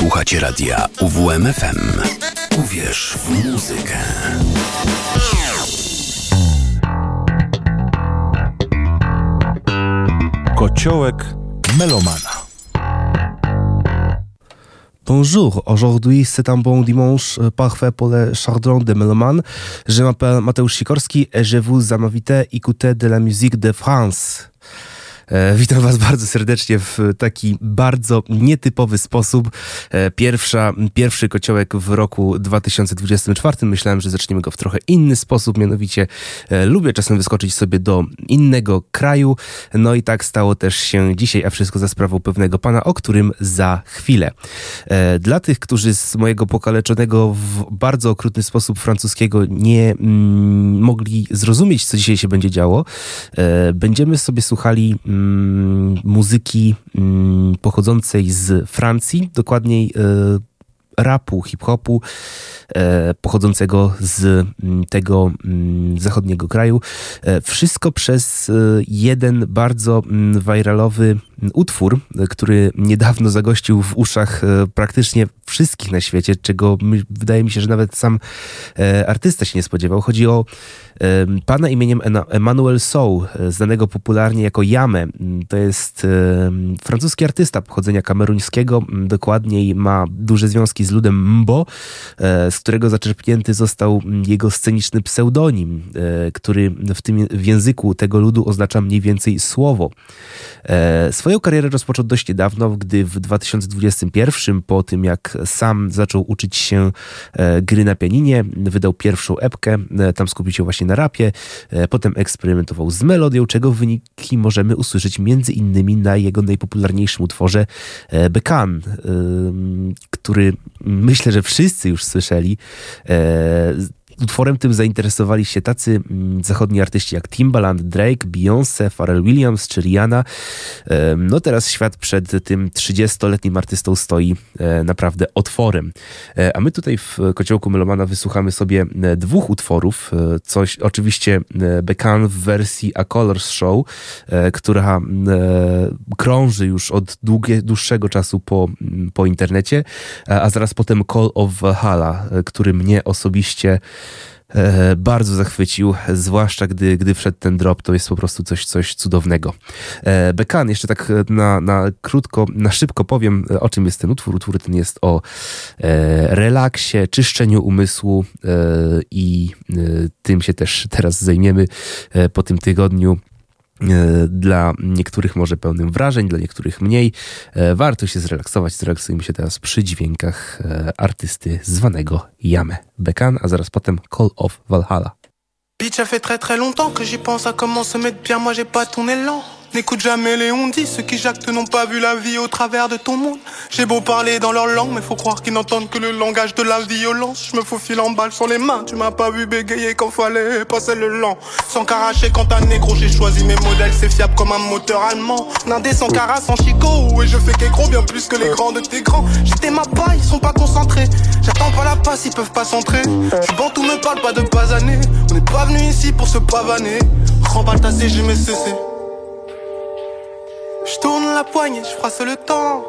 Słuchacie radia UWMFM. Uwierz w muzykę. Kociołek melomana. Bonjour, aujourd'hui c'est un bon dimanche euh, parfait pour le chardon de Meloman. Je m'appelle Mateusz Sikorski et je vous invite à écouter de la musique de France. E, witam Was bardzo serdecznie w taki bardzo nietypowy sposób. E, pierwsza, pierwszy kociołek w roku 2024. Myślałem, że zaczniemy go w trochę inny sposób, mianowicie e, lubię czasem wyskoczyć sobie do innego kraju. No i tak stało też się dzisiaj, a wszystko za sprawą pewnego pana, o którym za chwilę. Dla tych, którzy z mojego pokaleczonego w bardzo okrutny sposób francuskiego nie mm, mogli zrozumieć, co dzisiaj się będzie działo, będziemy sobie słuchali mm, muzyki mm, pochodzącej z Francji, dokładniej e, rapu, hip-hopu e, pochodzącego z mm, tego zachodniego kraju. E, wszystko przez jeden bardzo viralowy utwór, który niedawno zagościł w uszach praktycznie wszystkich na świecie, czego wydaje mi się, że nawet sam artysta się nie spodziewał. Chodzi o pana imieniem Emmanuel Sou, e, znanego popularnie jako. Mm, to jest francuski artysta pochodzenia kameruńskiego, dokładniej ma duże związki z ludem Mbo, e, z którego zaczerpnięty został jego sceniczny pseudonim, e, który w tym w języku tego ludu oznacza mniej więcej słowo. Swoją karierę rozpoczął dość niedawno, gdy w 2021, po tym jak sam zaczął uczyć się gry na pianinie, wydał pierwszą epkę, tam skupił się właśnie na rapie, e, potem eksperymentował z melodią, czego wyniki możemy usłyszeć między innymi na jego najpopularniejszym utworze e, Bekan, e, który myślę, że wszyscy już słyszeli utworem tym zainteresowali się tacy mm, zachodni artyści jak Timbaland, Drake, Beyoncé, Pharrell Williams czy Rihanna. No teraz świat przed tym 30-letnim artystą stoi e, naprawdę otworem. E, a my tutaj w Kociołku Melomana wysłuchamy sobie e, dwóch utworów. Coś oczywiście Bekan w wersji A Colors Show, która krąży już od długie, dłuższego czasu po, po internecie, a zaraz potem Call of Valhalla, który mnie osobiście E, bardzo zachwycił, zwłaszcza gdy, gdy wszedł ten drop, to jest po prostu coś, coś cudownego. E, Bekan, jeszcze tak na, na krótko, na szybko powiem, o czym jest ten utwór. Utwór ten jest o e, relaksie, czyszczeniu umysłu i tym się też teraz zajmiemy po tym tygodniu E, dla niektórych może pełnym wrażeń, dla niektórych mniej. E, warto się zrelaksować. Zrelaksujmy się teraz przy dźwiękach e, artysty zwanego Yame Bekan, a zaraz potem Call of Valhalla. Bitch, ça fait très très longtemps que j'y pense à comment se mettre bien, moi j'ai pas ton élan. N'écoute jamais les ondis, ceux qui jactent n'ont pas vu la vie au travers de ton monde. J'ai beau parler dans leur langue, mais faut croire qu'ils n'entendent que le langage de la violence. Je me faufile en balle sur les mains, tu m'as pas vu bégayer quand fallait passer le lent. Sans caracher quand un négro, j'ai choisi mes modèles, c'est fiable comme un moteur allemand. Nindé sans carasse, sans chicot, et je fais gros bien plus que les grands de tes grands. J'étais ma paille, ils sont pas concentrés. J'attends pas la passe, ils peuvent pas centrer. Je bon, tout me parle pas de pas. On n'est pas venu ici pour se pavaner. Remballe ta j'ai mes cessé. Je tourne la poignée, je froisse le temps.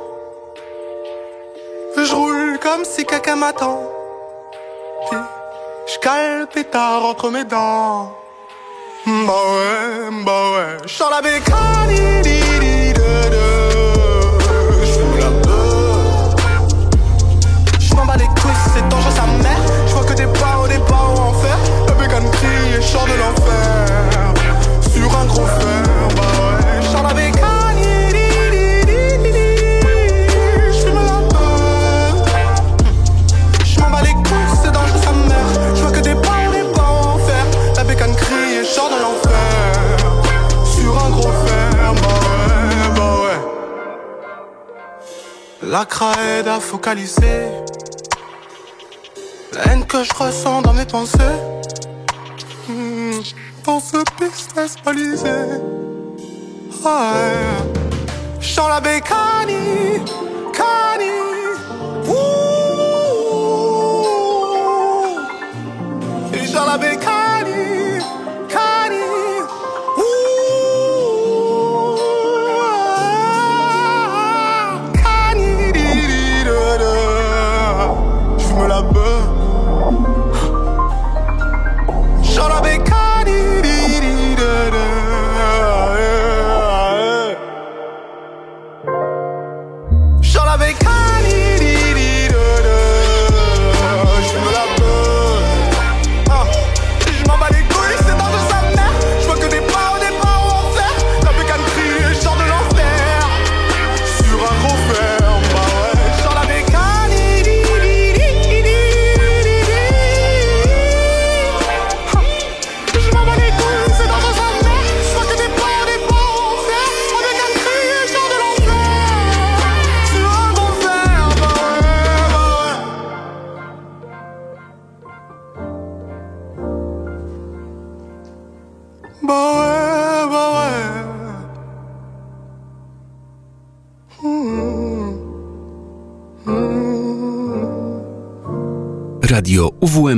Je roule comme si quelqu'un m'attend. Je cale pétard entre mes dents. Bah ouais, bah ouais. Je la bécane, je la Je m'en bats les couilles, c'est dangereux sa mère. Je vois que des pas des pas en enfer. La bécane crie et chante de l'enfer. La craie à focaliser. La haine que je ressens dans mes pensées. Hmm, Dans ce business balisé. Ouais. Chant la bécanie Cani. Ouh. Et la bécanie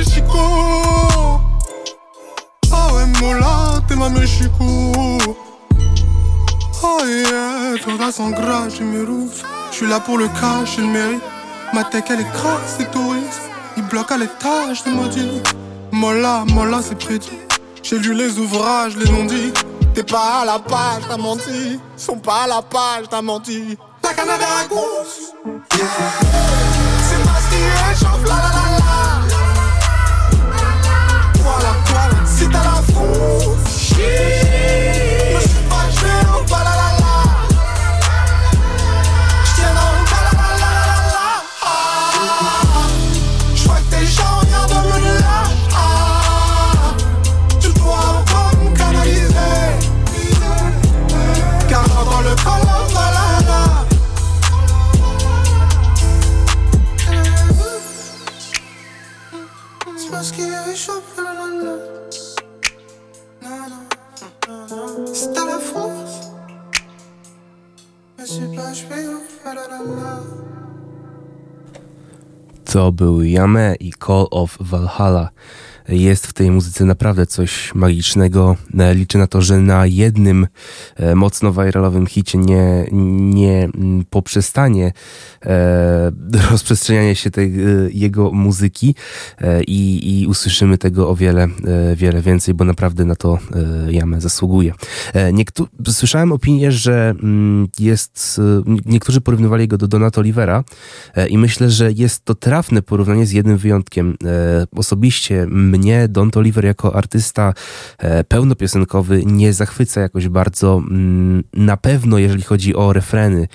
Mexico. Ah ouais, Mola, t'es ma Mexico. Oh yeah, toda sans gras, j'ai mes rousses. J'suis là pour le cash, j'ai le mérite. Ma tech, elle est crasse, c'est touriste. Il bloque à l'étage de maudit. Mola, Mola, c'est prédit. J'ai lu les ouvrages, les non dit. T'es pas à la page, t'as menti. Ils sont pas à la page, t'as menti. La Canada Goose. Yeah. C'est parce qu'il réchauffe, la la la la. Frousse. To był Yame i Call of Valhalla. Jest w tej muzyce naprawdę coś magicznego. E, Liczę na to, że na jednym e, mocno viralowym hicie nie, nie mm, poprzestanie e, rozprzestrzenianie się tej jego muzyki i, i usłyszymy tego o wiele, wiele więcej, bo naprawdę na to Yame zasługuje. Niektó- słyszałem opinię, że mm, jest, niektórzy porównywali go do Donata Olivera i myślę, że jest to trafne porównanie z jednym wyjątkiem. Osobiście mnie Don Oliver jako artysta e, pełnopiosenkowy nie zachwyca jakoś bardzo. Mm, Na pewno, jeżeli chodzi o refreny,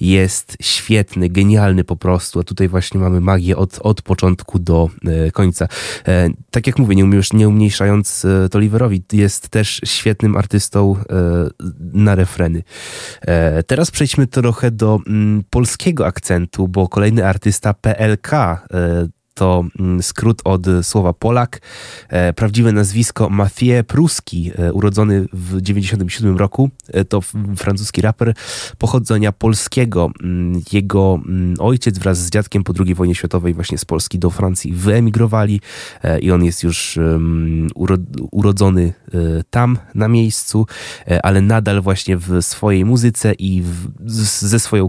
jest świetny, genialny po prostu, a tutaj właśnie mamy magię od, od początku do e, końca. E, Tak jak mówię, nie, umniejszając Toliverowi, jest też świetnym artystą na refreny. Teraz przejdźmy trochę do mm, polskiego akcentu, bo kolejny artysta PLK to mm, skrót od słowa Polak. E, prawdziwe nazwisko Mathieu Pruski, e, urodzony w 1997 roku, to francuski raper pochodzenia polskiego. Mm, jego mm, ojciec wraz z dziadkiem po II wojnie światowej właśnie z Polski do Francji wyemigrowali i on jest już urodzony tam na miejscu, ale nadal właśnie w swojej muzyce i w, ze swoją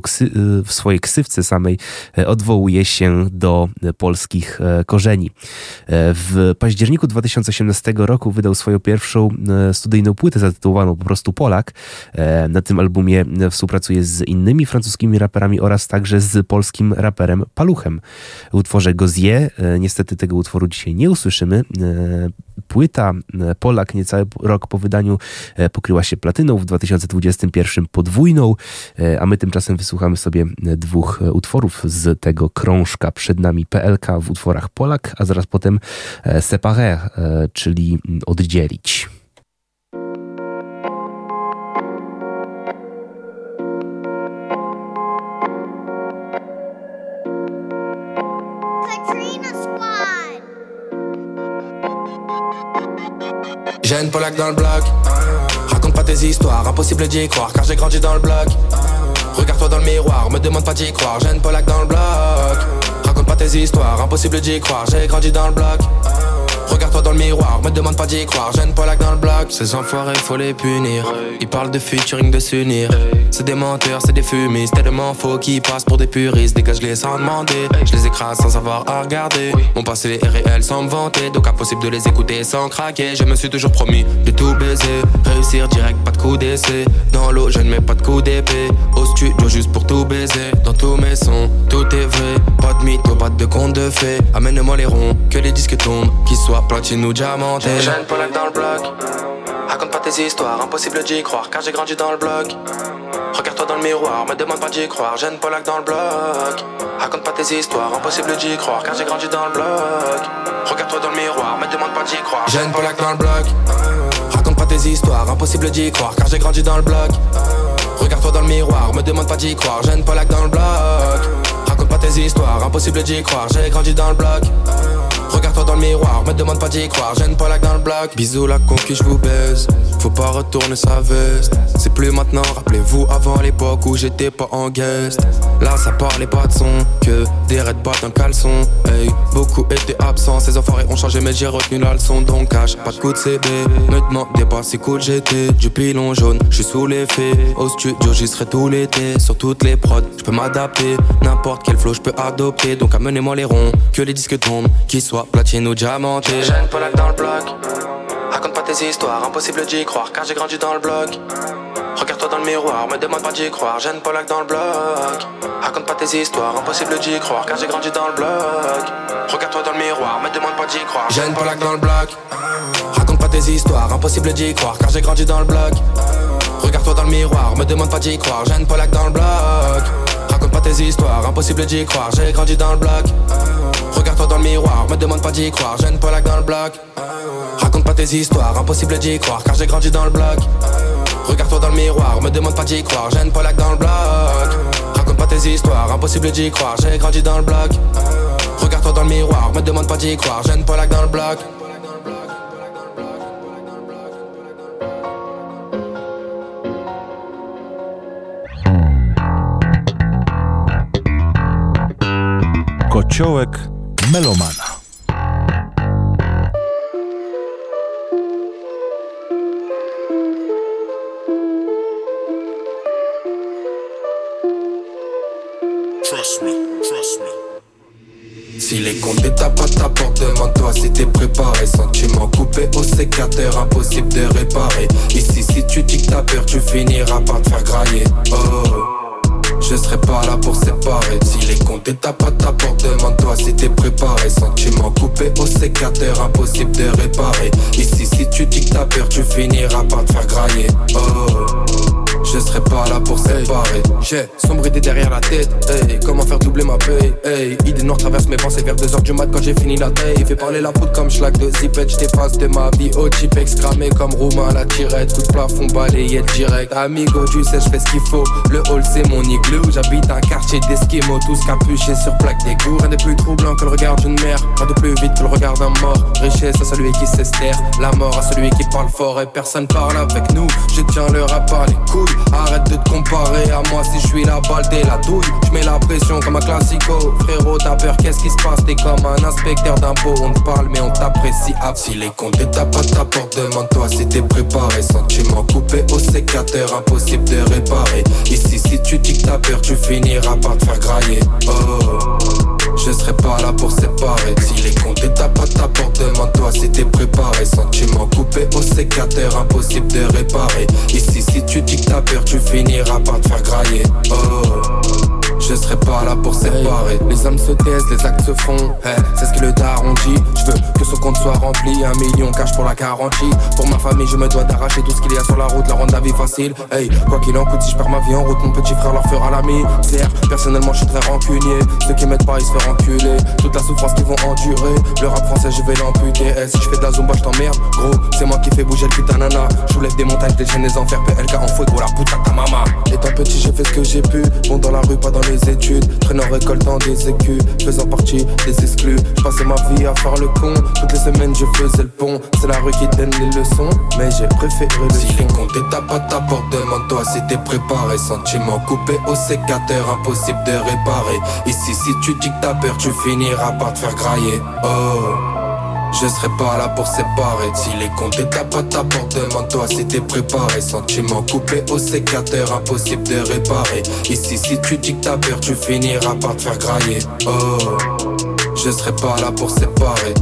w swojej ksywce samej odwołuje się do polskich e, korzeni. E, w październiku 2018 roku wydał swoją pierwszą e, studyjną płytę zatytułowaną po prostu Polak. Na tym albumie współpracuje z innymi francuskimi raperami oraz także z polskim raperem Paluchem. W utworze Gozie, niestety tego utworu dzisiaj nie usłyszymy. Płyta Polak niecały rok po wydaniu pokryła się platyną, w 2021 podwójną, a my tymczasem wysłuchamy sobie dwóch utworów z tego krążka przed nami PLK w utworach Polak, a zaraz potem e, Séparer, e, czyli oddzielić. J'ai une Polak dans le bloc. Raconte pas tes histoires, impossible d'y croire car j'ai grandi dans le bloc. Regarde-toi dans le miroir, me demande pas d'y croire, j'ai une Polak dans le bloc. Raconte pas tes histoires, impossible d'y croire, j'ai grandi dans le bloc. Regarde-toi dans le miroir, me demande pas d'y croire, j'ai une Polak dans le bloc. Ces enfoirés, faut les punir. Ils parlent de featuring, de s'unir. C'est des menteurs, c'est des fumistes, tellement faux qu'ils passent pour des puristes. Dégage-les sans demander, je les écrase sans savoir à regarder. Mon passé est réel sans me vanter, donc impossible de les écouter sans craquer. Je me suis toujours promis de tout baiser, réussir direct, pas de coup d'essai. Dans l'eau, je ne mets pas de coup d'épée. Au studio, juste pour tout baiser. Dans tous mes sons, tout est vrai. Pas de mytho, pas de conte de fées. Amène-moi les ronds, que les disques tombent, qu'ils soient platine ou diamanté. Jeune Polak dans le bloc. Raconte pas tes histoires, impossible d'y croire car j'ai grandi dans le bloc. Regarde-toi dans le miroir, me demande pas d'y croire, jeune Polak dans le bloc. Raconte pas tes histoires, impossible d'y croire car j'ai grandi dans le bloc. Regarde-toi dans le miroir, me demande pas d'y croire, jeune Polak dans le bloc. Raconte pas tes histoires, impossible d'y croire car j'ai grandi dans le bloc. Regarde-toi dans le miroir, me demande pas d'y croire, jeune Polak dans le bloc. Raconte pas tes histoires, impossible d'y croire, j'ai grandi dans le bloc. Regarde-toi dans le miroir, me demande pas d'y croire, j'ai une Polak dans le bloc. Bisous la conquis, je vous baise. Faut pas retourner sa veste. C'est plus maintenant, rappelez-vous avant l'époque où j'étais pas en guest. Là, ça parlait pas de son, que des raids pas d'un caleçon. Hey, beaucoup étaient absents, ces enfoirés ont changé, mais j'ai retenu la leçon. Donc, cache pas de coup de CB. Me demandez pas si cool j'étais. Du pilon jaune, je suis sous l'effet. Au studio, j'y serai tout l'été. Sur toutes les prods, je peux m'adapter. N'importe quel flow, je peux adopter. Donc, amenez-moi les ronds, que les disques tombent, qu'ils soient platine ou diamanté. J'ai une Polak dans le bloc. Raconte pas tes histoires, impossible d'y croire car j'ai grandi dans le bloc. Regarde-toi dans le miroir, me demande pas d'y croire, j'ai une Polak dans le bloc. Raconte pas tes histoires, impossible d'y croire car j'ai grandi dans le bloc. Regarde-toi dans le miroir, me demande pas d'y croire, j'ai une Polak dans le bloc. Raconte pas tes histoires, impossible d'y croire car j'ai grandi dans le bloc. Regarde-toi dans le miroir, me demande pas d'y croire, j'ai une Polak dans le bloc. Raconte pas tes histoires, impossible d'y croire, j'ai grandi dans le bloc. Regarde-toi dans le miroir, me demande pas d'y croire, j'ai une Polak dans le bloc. Raconte pas tes histoires, impossible d'y croire car j'ai grandi dans le bloc. Regarde-toi dans le miroir, me demande pas d'y croire, j'ai une Polak dans le bloc. Raconte pas tes histoires, impossible d'y croire, j'ai grandi dans le bloc. Regarde-toi dans le miroir, me demande pas d'y croire, j'ai une Polak dans le bloc. Kociołek melomana. Si les comptes tapent à ta porte, demande-toi si t'es préparé. Sentiment coupé au sécateur, impossible de réparer. Ici, si tu dis que t'as peur, tu finiras par te faire grailler. Oh. Je serai pas là pour séparer. Si les comptes tapent à ta porte Demande-toi si t'es préparé. Sentiment coupé au sécateur Impossible de réparer. Ici si tu dis que t'as peur Tu finiras par te faire grailler. Oh je serai pas là pour préparé. J'ai sombrité derrière la tête, hey, comment faire doubler ma paye, hey. Idée noire traverse mes pensées vers 2h du mat quand j'ai fini la taille. Fait parler la poudre comme schlag de zipette, j't'efface de ma vie. Au chipex cramé comme Roumain la tirette, coup de plafond balayé direct. Amigo, tu sais, j'fais ce qu'il faut. Le hall c'est mon igloo, j'habite un quartier d'esquimaux, tous capuchés sur plaque des goûts. Rien de plus troublant que le regard d'une mère, pas de plus vite que le regard d'un mort. Richesse à celui qui s'estère, la mort à celui qui parle fort et personne parle avec nous. Je tiens le rap par les couilles, arrête de te comparer à moi si je suis la balle dès la douille. Je mets la pression comme un classico, frérot, t'as peur, qu'est-ce qui se passe? T'es comme un inspecteur d'impôts, on te parle mais on t'apprécie. Ah, si les comptes t'as pas ta porte, demande-toi si t'es préparé. Sentiment coupé au sécateur, impossible de réparer. Ici, si tu dis que t'as peur, tu finiras par te faire grailler. Oh. Je serai pas là pour séparer. Si les comptes t'as pas ta porte Demande-toi si t'es préparé. Sentiment coupé au sécateur Impossible de réparer. Ici si tu dis que t'as peur Tu finiras par te faire grailler. Oh je serai pas là pour séparer. Les âmes se taisent, les actes se font. c'est ce que le daron dit. Je veux que ce compte soit rempli. Un million cash pour la garantie. Pour ma famille, je me dois d'arracher tout ce qu'il y a sur la route, la rendre la vie facile. Hey, quoi qu'il en coûte, si je perds ma vie en route, mon petit frère leur fera la misère. Personnellement, je suis très rancunier. Ceux qui m'aident pas, ils se font enculer. Toute la souffrance qu'ils vont endurer. Le rap français, je vais l'amputer. si je fais de la zumba, je t'emmerde. Gros, c'est moi qui fais bouger le putain nana. Je des montagnes, des chaînes, des enfers. PLK en fouet, gros, la putain ta maman. Étant petit, j'ai fait ce que j'ai pu. Bon, dans la rue, pas dans les études, traînant récoltant des écus, faisant partie des exclus. Je passais ma vie à faire le con, toutes les semaines je faisais le pont. C'est la rue qui donne les leçons, mais j'ai préféré le Si les comptes t'as pas ta porte, demande-toi si t'es préparé. Sentiment coupé au sécateur, impossible de réparer. Ici, si tu dis que t'as peur, tu finiras par te faire grailler. Oh. Je serai pas là pour séparer. Si les comptes t'as pas ta porte Demande-toi si t'es préparé. Sentiment coupé au sécateur Impossible de réparer. Ici si tu dis que t'as peur Tu finiras par te faire grailler. Oh. Je serai pas là pour séparer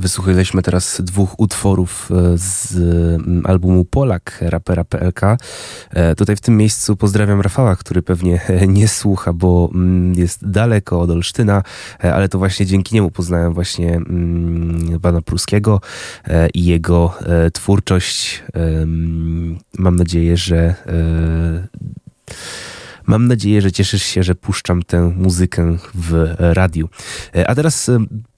Wysłuchaliśmy teraz dwóch utworów e, z mm, albumu Polak rapera PLK. E, tutaj w tym miejscu pozdrawiam Rafała, który pewnie nie słucha, bo mm, jest daleko od Olsztyna, e, ale to właśnie dzięki niemu poznałem właśnie mm, pana Pruskiego i jego twórczość. Mam nadzieję, że Mam nadzieję, że cieszysz się, że puszczam tę muzykę w radiu. A teraz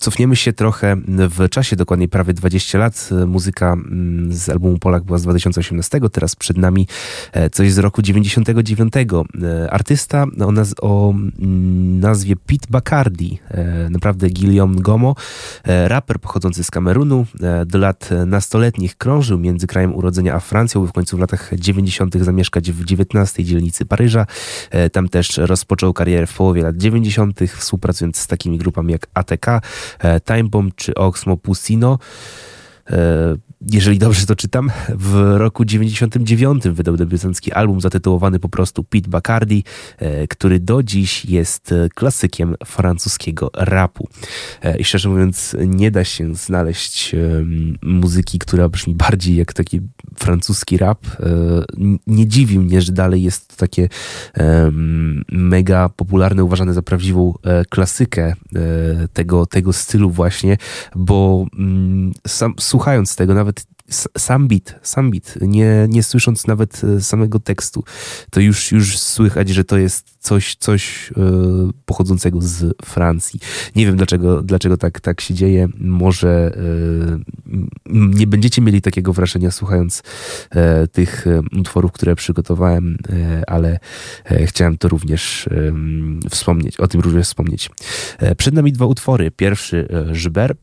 Cofniemy się trochę w czasie, dokładnie prawie 20 lat. Muzyka mm, z albumu Polak była z 2018, teraz przed nami e, coś z roku 99. E, artysta o, naz o mm, nazwie Pete Bacardi, e, naprawdę Guillaume Gomo, raper pochodzący z Kamerunu, do lat nastoletnich krążył między krajem urodzenia a Francją, by w końcu w latach 90. zamieszkać w 19 dzielnicy Paryża. Tam też rozpoczął karierę w połowie lat 90., współpracując z takimi grupami jak ATK, E, Time Bomb czy Oxmo Pusino. E, jeżeli dobrze to czytam, w roku 99 wydał debiutancki album zatytułowany po prostu Pete Bacardi, e, który do dziś jest klasykiem francuskiego rapu. I szczerze mówiąc, nie da się znaleźć muzyki, która brzmi bardziej jak taki francuski rap. Nie dziwi mnie, że dalej jest to takie mega popularne, uważane za prawdziwą klasykę tego, tego stylu właśnie, bo sam, słuchając tego, nawet sam bit, sam bit, nie, nie słysząc nawet e, samego tekstu, to już, już słychać, że to jest coś, coś e, pochodzącego z Francji. Nie wiem dlaczego, dlaczego tak, tak się dzieje. Może e, nie będziecie mieli takiego wrażenia słuchając tych utworów, które przygotowałem, ale chciałem to również wspomnieć, o tym również wspomnieć. Przed nami dwa utwory. Pierwszy Żber,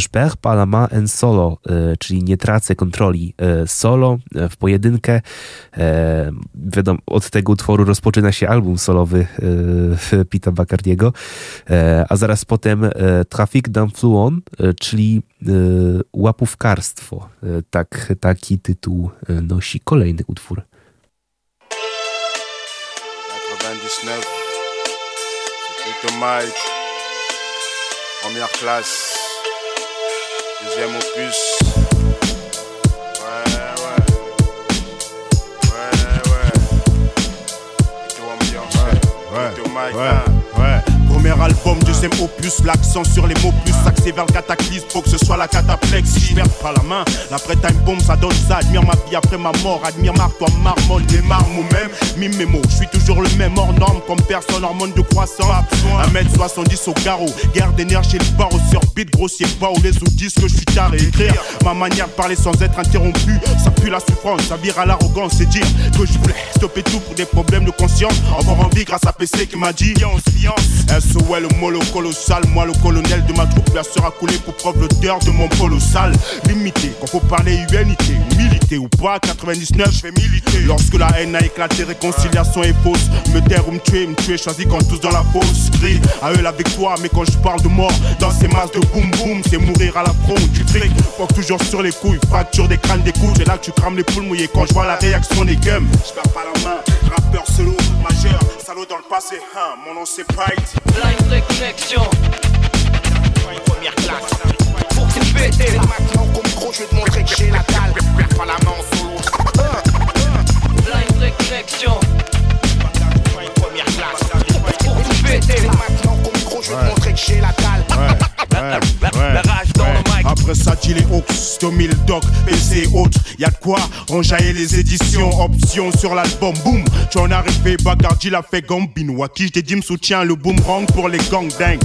Szpech Palama en solo, e, czyli nie tracę kontroli e, solo e, w pojedynkę. Wiadomo, od tego utworu rozpoczyna się album solowy Pita Bacardiego, a zaraz potem Trafic d'Influon, czyli łapówkarstwo. Tak, taki tytuł nosi kolejny utwór. 99, Mike, première classe. Deuxième opus. Ouais, ouais. Ouais, ouais. Et tout ambiance. Ouais. ouais, ouais. Premier album, deuxième opus, l'accent sur les mots plus axé vers le cataclysme pour que ce soit la cataplexe. Si je perds pas la main, l'après time bomb ça donne ça. Admire ma vie après ma mort, admire Marc, toi marmonne, des marmes ou même mime mes mots. Je suis toujours le même hors norme comme personne hormone de croissance. 1m70 au garrot, guerre d'énergie, le barreau sur beat, grossier pas où les autres disent que je suis tard et écrire. Ma manière de parler sans être interrompu, ça pue la souffrance, ça vire à l'arrogance et dire que je voulais stopper tout pour des problèmes de conscience. Encore en vie grâce à PC qui m'a dit, SOL, le mollo colossal. Moi, le colonel de ma troupe, la sera coulé pour preuve l'odeur de mon colossal. Limité, quand faut parler humanité, militer ou pas, 99, je vais militer. Lorsque la haine a éclaté, réconciliation est fausse. Me taire ou me tuer, me tuer, choisi quand tous dans la fosse. Crie à eux la victoire, mais quand je parle de mort, dans ces masses de boum boum, c'est mourir à la front du fric. Faut toujours sur les couilles, fracture des crânes, des coups. C'est là que tu crames les poules mouillées quand je vois la réaction des gums. Je perds pas la main, rappeur solo, majeur, salaud dans le passé. Hein, mon nom c'est Pite. Blind Reconnexion. Première classe. Pour que tu péter. Maintenant, comme micro, je vais te montrer que j'ai la dalle. Perds pas la main en solo. Blind Reconnexion. Première classe. Pour que tu péter. Maintenant, comme micro, je vais te montrer que j'ai la dalle. La rage dans. Après ça, tu les Hawks, 2000 doc, PC autres. Y'a de quoi enjailler les éditions. Option sur l'album, boum. Tu en arrivé, Bacardi l'a fait Gambino. Waki, je t'ai dit, me soutient le boomerang pour les gangs dingues.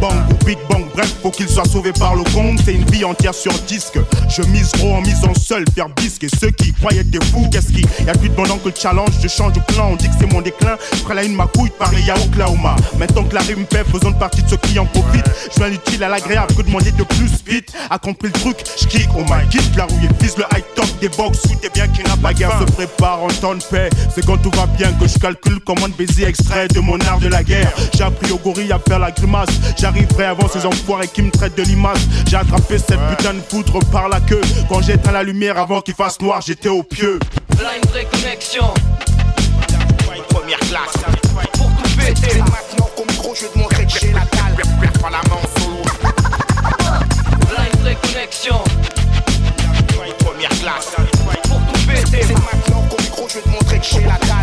Bang ou big bang, bref, faut qu'il soit sauvé par le gong. C'est une vie entière sur disque. Je mise gros en misant seul, faire bisque. Et ceux qui croyaient être fous, qu'est-ce qui? Y'a plus de pendant que le challenge, je change de plan. On dit que c'est mon déclin. Après la une, ma couille, pareil à Oklahoma. Maintenant que la rime fait, faisons partie de ceux qui en profitent. Je viens l'utile à l'agréable que demander de plus vite. A compris le truc, j'kick, oh my quitte la rouille, vise le high top des box. T'es bien qu'il n'a pas guerre se prépare en temps de paix. C'est quand tout va bien que je calcule comment de baiser extrait de mon art de la guerre. J'ai appris au gorille à faire la grimace. J'arriverai avant ces enfoirés qui me traitent de limace. J'ai attrapé cette putain de foudre par la queue. Quand j'éteins la lumière avant qu'il fasse noir, j'étais au pieu. Blind Reconnexion. Première classe. Pour tout péter. Maintenant, comme micro, je vais te montrer que j'ai la dalle. Perds pas la main en solo. Blind Reconnexion. Première classe. Pour tout péter. Maintenant, comme micro, je vais te montrer que j'ai la dalle.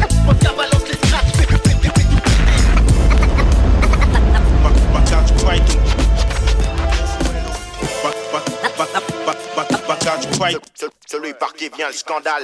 Celui par qui vient le scandale.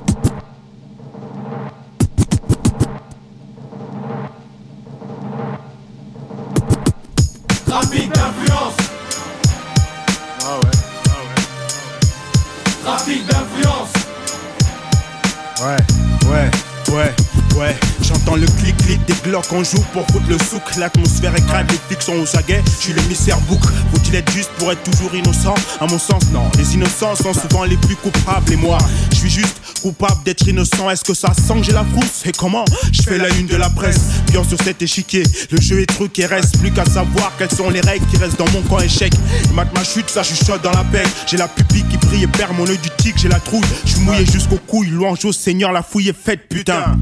Clic-clic des glocks, on joue pour foutre le souk. L'atmosphère est crade, les flics sont aux aguets. Je suis l'émissaire bouc. Faut-il être juste pour être toujours innocent? À mon sens, non. Les innocents sont souvent les plus coupables. Et moi, je suis juste coupable d'être innocent. Est-ce que ça sent que j'ai la frousse? Et comment? Je fais la une de la presse. Pion sur cet échiquier. Le jeu est truc et reste plus qu'à savoir quelles sont les règles qui restent dans mon camp échec. Mate ma chute, ça chuchote dans la peine. J'ai la pupille qui brille et perd mon œil du tic. J'ai la trouille. Je suis mouillé jusqu'aux couilles. Louange au Seigneur, la fouille est faite, putain.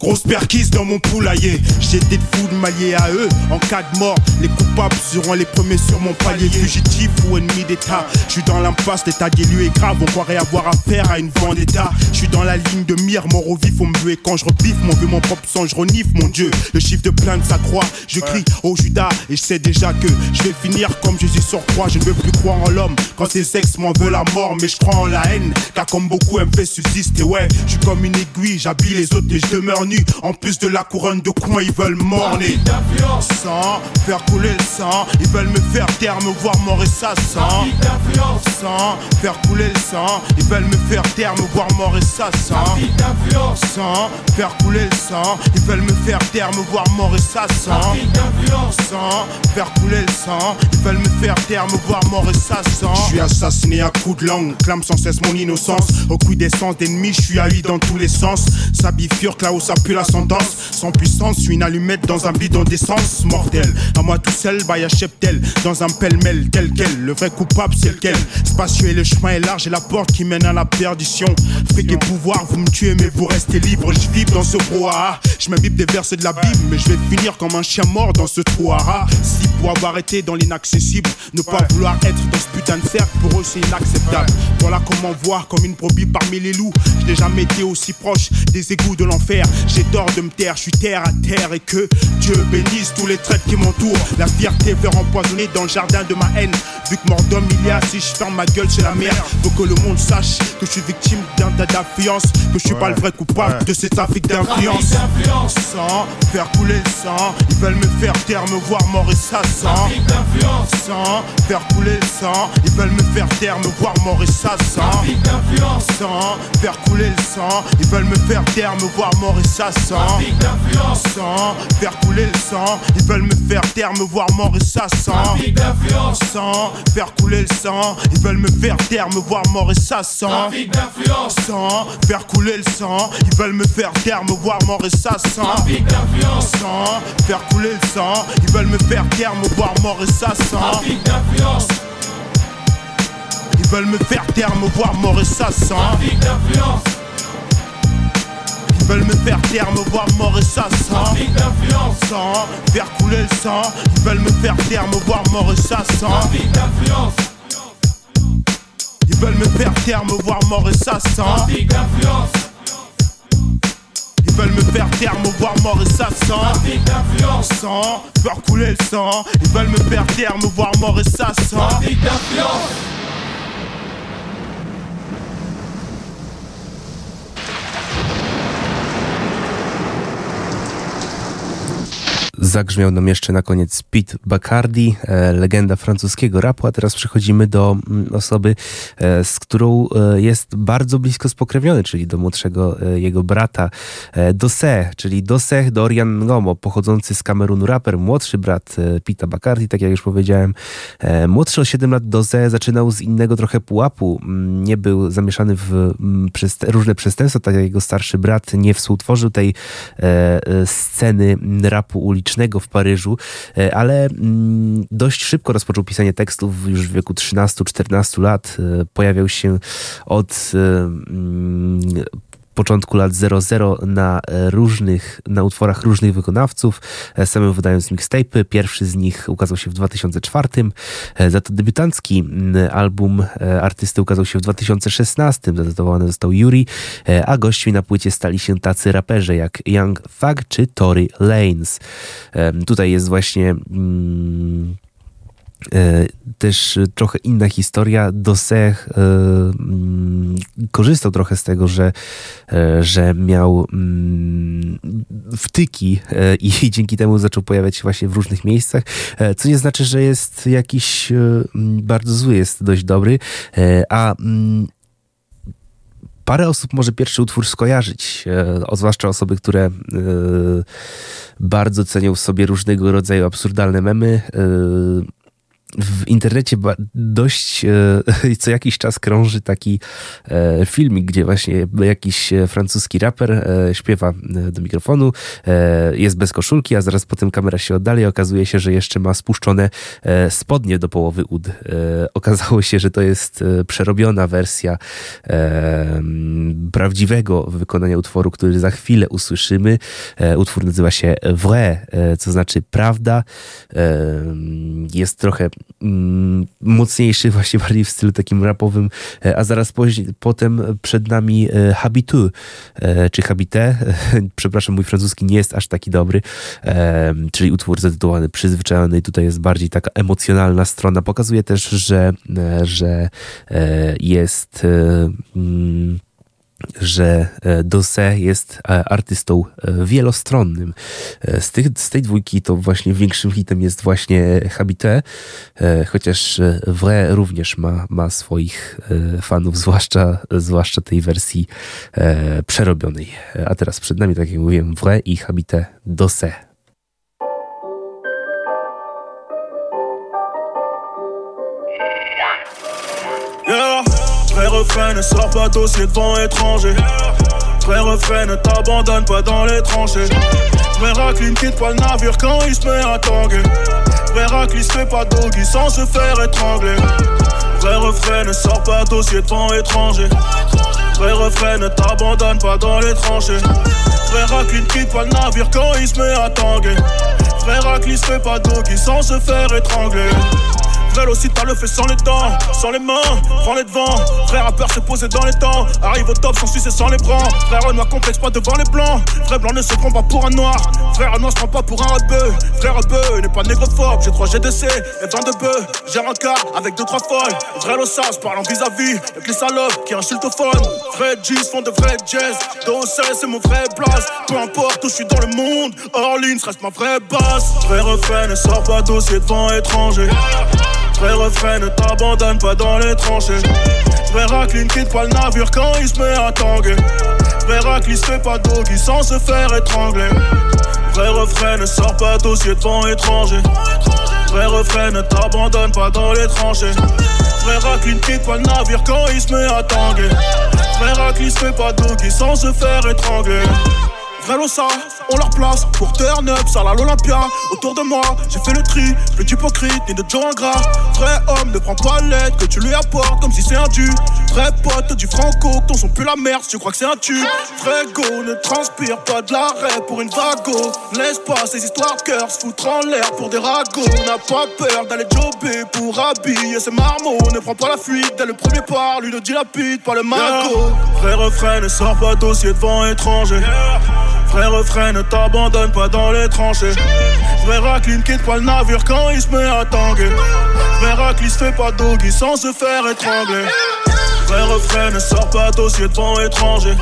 Grosse perquise dans mon poulailler. J'ai des fous de m'allier à eux. En cas de mort, les coupables seront les premiers sur mon palier. Fugitif ou ennemi d'État. Je suis dans l'impasse, l'état des lieux est grave. On croirait avoir affaire à une vendetta. Je suis dans la ligne de mire, mort au vif, on me buer. Quand je rebiffe, mon vieux, mon propre sang, je renifle, mon Dieu. Le chiffre de plainte s'accroît. Je crie au Judas et je sais déjà que je vais finir comme Jésus sur croix. Je ne veux plus croire en l'homme quand ses ex m'en veulent la mort. Mais je crois en la haine, car comme beaucoup, elle me fait subsister. Ouais, je suis comme une aiguille, j'habille les autres et je nu. En plus de la couronne de coin, ils veulent morner. Sans faire couler le sang, ils veulent me faire taire, me voir mort et ça sent. Sans faire couler le sang, ils veulent me faire taire, me voir mort et ça sent. Sans faire couler le sang, ils veulent me faire taire, me voir mort et ça sent. Sans faire couler le sang, ils veulent me faire taire, me voir mort et ça sent. Je suis assassiné à coups de langue, clame sans cesse mon innocence. Au coup d'essence d'ennemis, je suis haï dans tous les sens. Ça bifurque où ça pue l'ascendance. Sans puissance, une allumette dans un bidon d'essence mortel. À moi tout seul, bah y'a cheptel dans un pêle-mêle tel quel. Le vrai coupable, c'est lequel? Spacieux et le chemin est large et la porte qui mène à la perdition. Fric et pouvoir, vous me tuez, mais vous restez libre. Je vibre dans ce brouhaha. Je m'imbibe des versets de la Bible, mais je vais finir comme un chien mort dans ce trou Si pour avoir été dans l'inaccessible, ne pas vouloir être dans ce putain de cercle, pour eux c'est inacceptable. Voilà comment voir comme une brebis parmi les loups. Je n'ai jamais été aussi proche des égouts de l'enfer. J'ai tort de me taire, je suis terre à terre et que Dieu bénisse tous les traits qui m'entourent. La fierté veut empoisonner dans le jardin de ma haine. Vu que mort d'homme il y a, si je ferme ma gueule, c'est la merde. Faut que le monde sache que je suis victime d'un tas d'influence, que je suis pas le vrai coupable de cet trafic d'influence. Sans faire couler le sang, ils veulent me faire taire, me voir mort et ça sent. Sans faire couler le sang, ils veulent me faire taire, me voir et ça sent. Sans faire couler le sang, ils veulent me faire taire, me voir et ça sent. Sans faire couler le sang, ils veulent me faire taire, me voir et ça sent. Sans faire couler le sang, ils veulent me faire taire, me voir et ça sent. Sans faire couler le sang, ils veulent me faire taire, me voir et ça sent. Sans faire couler le sang, ils veulent me faire taire, me voir mort et ça sent. Ils veulent me faire taire, me voir mort et ça sent. Ils veulent me faire taire, me voir mort et ça sent. Sans faire couler le sang, ils veulent me faire taire, me voir mort et ça sent. Ils veulent me faire taire, me voir mort et ça sent. Ils veulent me faire taire, me voir mort et ça sent. Sans faire couler le sang. Ils veulent me faire taire, me voir mort et ça sent. Zagrzmiał nam jeszcze na koniec Pete Bacardi, e, legenda francuskiego rapu, a teraz przechodzimy do mm, osoby, e, z którą e, jest bardzo blisko spokrewniony, czyli do młodszego jego brata Dose, czyli Doseh Dorian Ngomo, pochodzący z Kamerunu raper, młodszy brat Pita Bacardi, tak jak już powiedziałem. Młodszy o 7 lat Dose zaczynał z innego trochę pułapu, Mm, nie był zamieszany w mm, różne przestępstwa, tak jak jego starszy brat, nie współtworzył tej sceny rapu ulicznego w Paryżu, e, ale mm, dość szybko rozpoczął pisanie tekstów już w wieku 13-14 lat. E, Pojawiał się od e, mm, początku lat 00 na e, różnych, na utworach różnych wykonawców, e, samym wydając mixtape'y. Pierwszy z nich ukazał się w 2004, e, za to debiutancki album artysty ukazał się w 2016, zatytułowany został Yuri, a gośćmi na płycie stali się tacy raperzy jak Young Thug czy Tory Lanez. Em, Tutaj jest właśnie mm, też trochę inna historia. Dosech e, mm, korzystał trochę z tego, że, e, że miał mm, wtyki e, i dzięki temu zaczął pojawiać się właśnie w różnych miejscach, e, co nie znaczy, że jest jakiś e, mm, bardzo zły, jest dość dobry, e, a Parę osób może pierwszy utwór skojarzyć, e, zwłaszcza osoby, które e, bardzo cenią w sobie różnego rodzaju absurdalne memy. E, w internecie dość e, co jakiś czas krąży taki e, filmik, gdzie właśnie jakiś e, francuski raper śpiewa do mikrofonu, jest bez koszulki, a zaraz potem kamera się oddala i okazuje się, że jeszcze ma spuszczone spodnie do połowy ud. Okazało się, że to jest przerobiona wersja prawdziwego wykonania utworu, który za chwilę usłyszymy. Utwór nazywa się Vrai, co znaczy prawda. Jest trochę mocniejszy, właśnie bardziej w stylu takim rapowym, e, a zaraz później, potem przed nami e, Habitu, e, czy Habité, przepraszam, mój francuski nie jest aż taki dobry, czyli utwór zatytułowany Przyzwyczajony, tutaj jest bardziej taka emocjonalna strona, pokazuje też, że, że jest mm, że Dose jest artystą wielostronnym. Z, tych, z tej dwójki to właśnie większym hitem jest właśnie Habité, chociaż Vrai również ma, ma swoich fanów, zwłaszcza, zwłaszcza tej wersji przerobionej. A teraz przed nami, tak jak mówiłem, Vrai i Habité Dose. Refrain, ne sors pas dossier devant étranger. Vrai refrain, ne t'abandonne pas dans les tranchées. Vrai racline quitte pas le navire quand il se met à tanguer. Vrai racline se fait pas doggy sans se faire étrangler. Vrai refrain, ne sors pas dossier devant étranger. Vrai refrain, ne t'abandonne pas dans les tranchées. Vrai racline quitte pas le navire quand il se met à tanguer. Vrai racline se fait pas doggy sans se faire étrangler aussi t'as le fait sans les dents, sans les mains, prends les devants. Frère rappeur se poser dans les temps, arrive au top sans sucer sans les bras. Frère noir complexe pas devant les blancs, frère blanc ne se prend pas pour un noir. Frère noir se prend pas pour un rebeu, frère rebeu n'est pas négrophobe. J'ai 3 GDC et 22 bœufs, j'ai un car avec 2 trois folles. Vrai l'ossage parlant vis-à-vis avec les salopes qui insultent au phone. Vrai G's font de vrais jazz, Dossé c'est mon vrai place. Peu importe où je suis dans le monde, Orleans reste ma vraie base. Vrai refrain ne sort pas dossier devant étranger. Vrai refrain, ne t'abandonne pas dans les tranchées. Vrai racline quitte pas le navire quand il se met à tanguer. Vrai racline se fait pas doggy sans se faire étrangler. Vrai refrain, ne sort pas dossier devant étranger. Vrai refrain, ne t'abandonne pas dans les tranchées. Vrai racline quitte pas le navire quand il se met à tanguer. Vrai racline se fait pas doggy sans se faire étrangler. Velosa, on leur place pour turn up, ça à l'Olympia. Autour de moi, j'ai fait le tri, plus d'hypocrite ni de Joe ingrat. Vrai homme, ne prends pas l'aide que tu lui apportes comme si c'est un dû. Vrai pote du franco, ton son plus la merde, tu crois que c'est un tube. Vrai go, ne transpire pas de l'arrêt pour une vago. Laisse pas ces histoires de cœur se foutre en l'air pour des ragots. N'a pas peur d'aller jobber pour habiller ses marmots. Ne prends pas la fuite dès le premier pas, lui ne dilapide pas le magot. Vrai refrain, ne sort pas dossier devant étranger. Frère refrain, ne t'abandonne pas dans les tranchées. Frère Racline quitte pas le navire quand il se met à tanguer. Frère Racline se fait pas doggy sans se faire étrangler. Frère refrain, ne sort pas dossier devant étranger.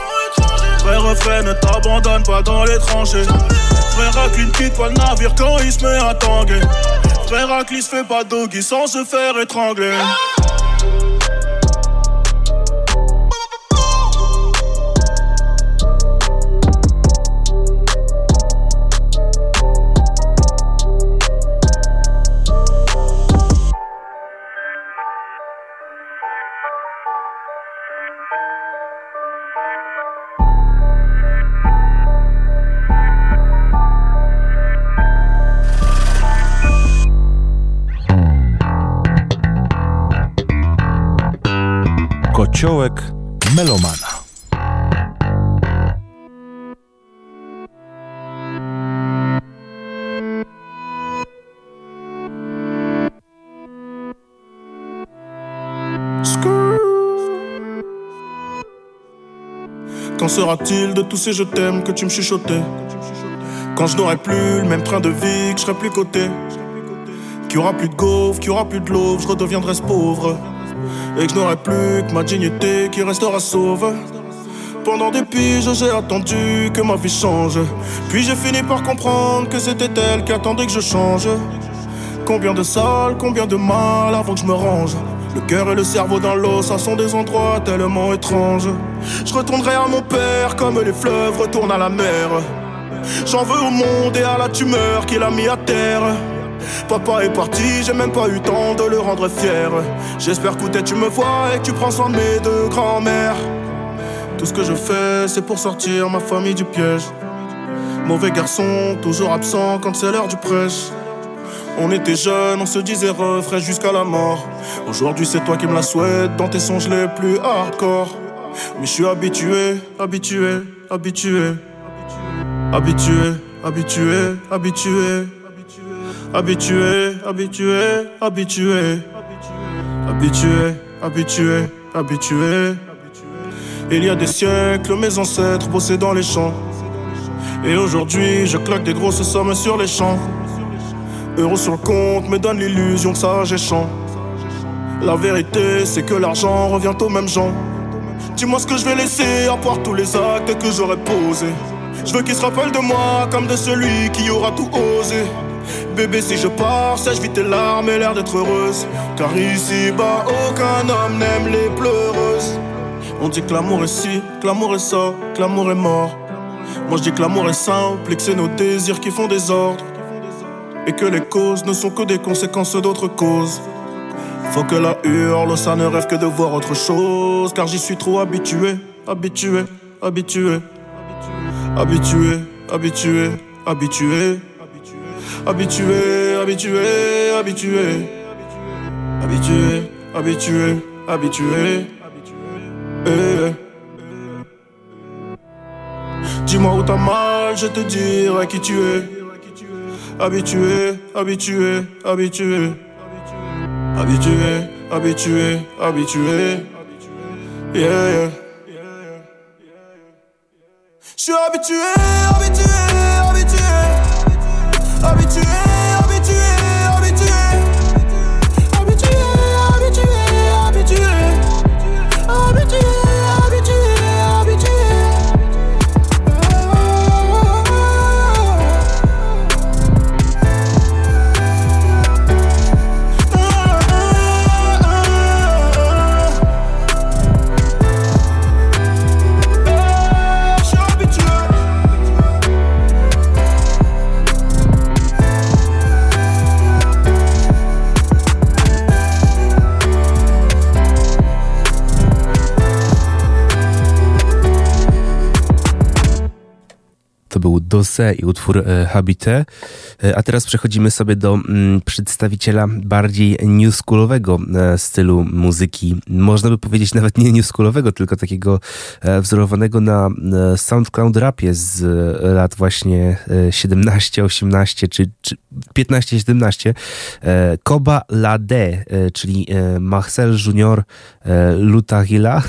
Frère refrain, ne t'abandonne pas dans les tranchées. Frère Racline quitte pas le navire quand il se met à tanguer. Frère Racline se fait pas doggy sans se faire étrangler. Kociołek Melomana. Qu'en sera-t-il de tous ces je t'aime que tu me chuchotais? Quand je n'aurai plus le même train de vie, que je serai plus coté. Qu'il y aura plus de gaufres, qu'il y aura plus de l'eau, je redeviendrai ce pauvre et que je n'aurai plus que ma dignité qui restera sauve. Pendant des piges, j'ai attendu que ma vie change. Puis j'ai fini par comprendre que c'était elle qui attendait que je change. Combien de salles, combien de mal avant que je me range. Le cœur et le cerveau dans l'eau, ça sont des endroits tellement étranges. Je retournerai à mon père comme les fleuves retournent à la mer. J'en veux au monde et à la tumeur qu'il a mis à terre. Papa est parti, j'ai même pas eu temps de le rendre fier. J'espère que tu me vois et que tu prends soin de mes deux grands-mères. Tout ce que je fais, c'est pour sortir ma famille du piège. Mauvais garçon, toujours absent quand c'est l'heure du prêche. On était jeunes, on se disait refrain jusqu'à la mort. Aujourd'hui, c'est toi qui me la souhaites dans tes songes les plus hardcore. Mais je suis habitué, habitué, habitué. Habitué, habitué, habitué. Habitué, habitué, habitué. Habitué, habitué, habitué. Il y a des siècles, mes ancêtres bossaient dans les champs. Et aujourd'hui, je claque des grosses sommes sur les champs. Euros sur le compte me donne l'illusion que ça champ. La vérité, c'est que l'argent revient aux mêmes gens. Dis-moi ce que je vais laisser à part tous les actes que j'aurais posés. Je veux qu'il se rappelle de moi comme de celui qui aura tout osé. Bébé, si je pars, sèche vite tes larmes et l'air d'être heureuse. Car ici-bas, aucun homme n'aime les pleureuses. On dit que l'amour est ci, que l'amour est ça, que l'amour est mort. Moi je dis que l'amour est simple et que c'est nos désirs qui font des ordres. Et que les causes ne sont que des conséquences d'autres causes. Faut que la hurle, ça ne rêve que de voir autre chose. Car j'y suis trop habitué, habitué, habitué. Habitué, habitué, habitué. Habitué, habitué, habitué. Habitué, habitué, habitué. Eh. Dis-moi où t'as mal, je te dirai qui tu es. Habitué, habitué, habitué. Habitué, habitué, habitué. Yeah, yeah. Je suis habitué, habitué, habitué. Dose i utwór e, Habite. E, a teraz przechodzimy sobie do mm, przedstawiciela bardziej newschoolowego e, stylu muzyki. Można by powiedzieć nawet nie newschoolowego, tylko takiego wzorowanego na SoundCloud rapie z lat właśnie 17, 18 czy, czy 15, 17. Koba Lade, czyli Marcel Junior Lutahila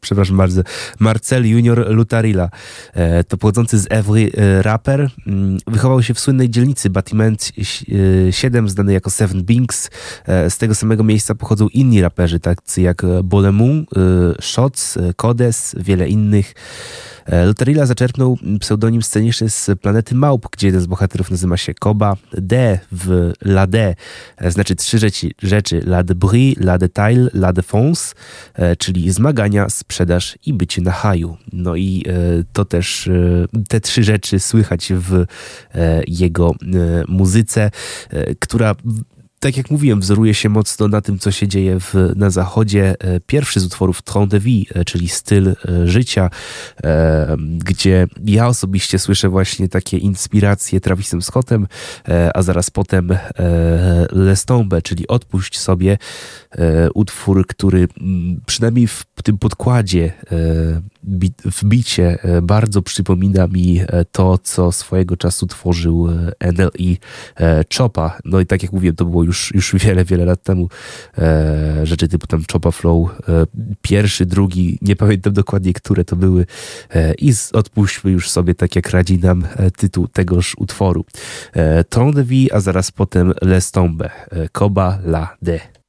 przepraszam bardzo, Marcel Junior Lutarilla. E, to pochodzący z Evry e, raper. Mm, wychował się w słynnej dzielnicy Batiment 7, e, znany jako Seven Binks. Z tego samego miejsca pochodzą inni raperzy, tacy jak Bolemon, Shots, Kodes, wiele innych. E, Lotarilla zaczerpnął pseudonim sceniczny z Planety Małp, gdzie jeden z bohaterów nazywa się Koba. D w La D e, znaczy trzy rzeczy, rzeczy La de Brie, La de Taille, La de Fonce, czyli zmagania, sprzedaż i bycie na haju. No i e, to też te trzy rzeczy słychać w jego muzyce, która tak jak mówiłem, wzoruje się mocno na tym, co się dzieje w, na zachodzie. E, pierwszy z utworów Tron de Vie, e, czyli styl e, życia, gdzie ja osobiście słyszę właśnie takie inspiracje Travisem Scottem, a zaraz potem Lestombe, czyli Odpuść sobie, utwór, który przynajmniej w tym podkładzie w bicie bardzo przypomina mi to, co swojego czasu tworzył NLI Chopa. No i tak jak mówiłem, to było już, już wiele, wiele lat temu. Rzeczy typu tam Chopa Flow, pierwszy, drugi, nie pamiętam dokładnie, które to były. I odpuśćmy już sobie, tak jak radzi nam tytuł tegoż utworu. Tron Vie, a zaraz potem Lestombe. Koba La De.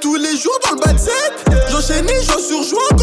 Tous les jours dans le bas de J'enchaînais, j'en surjoins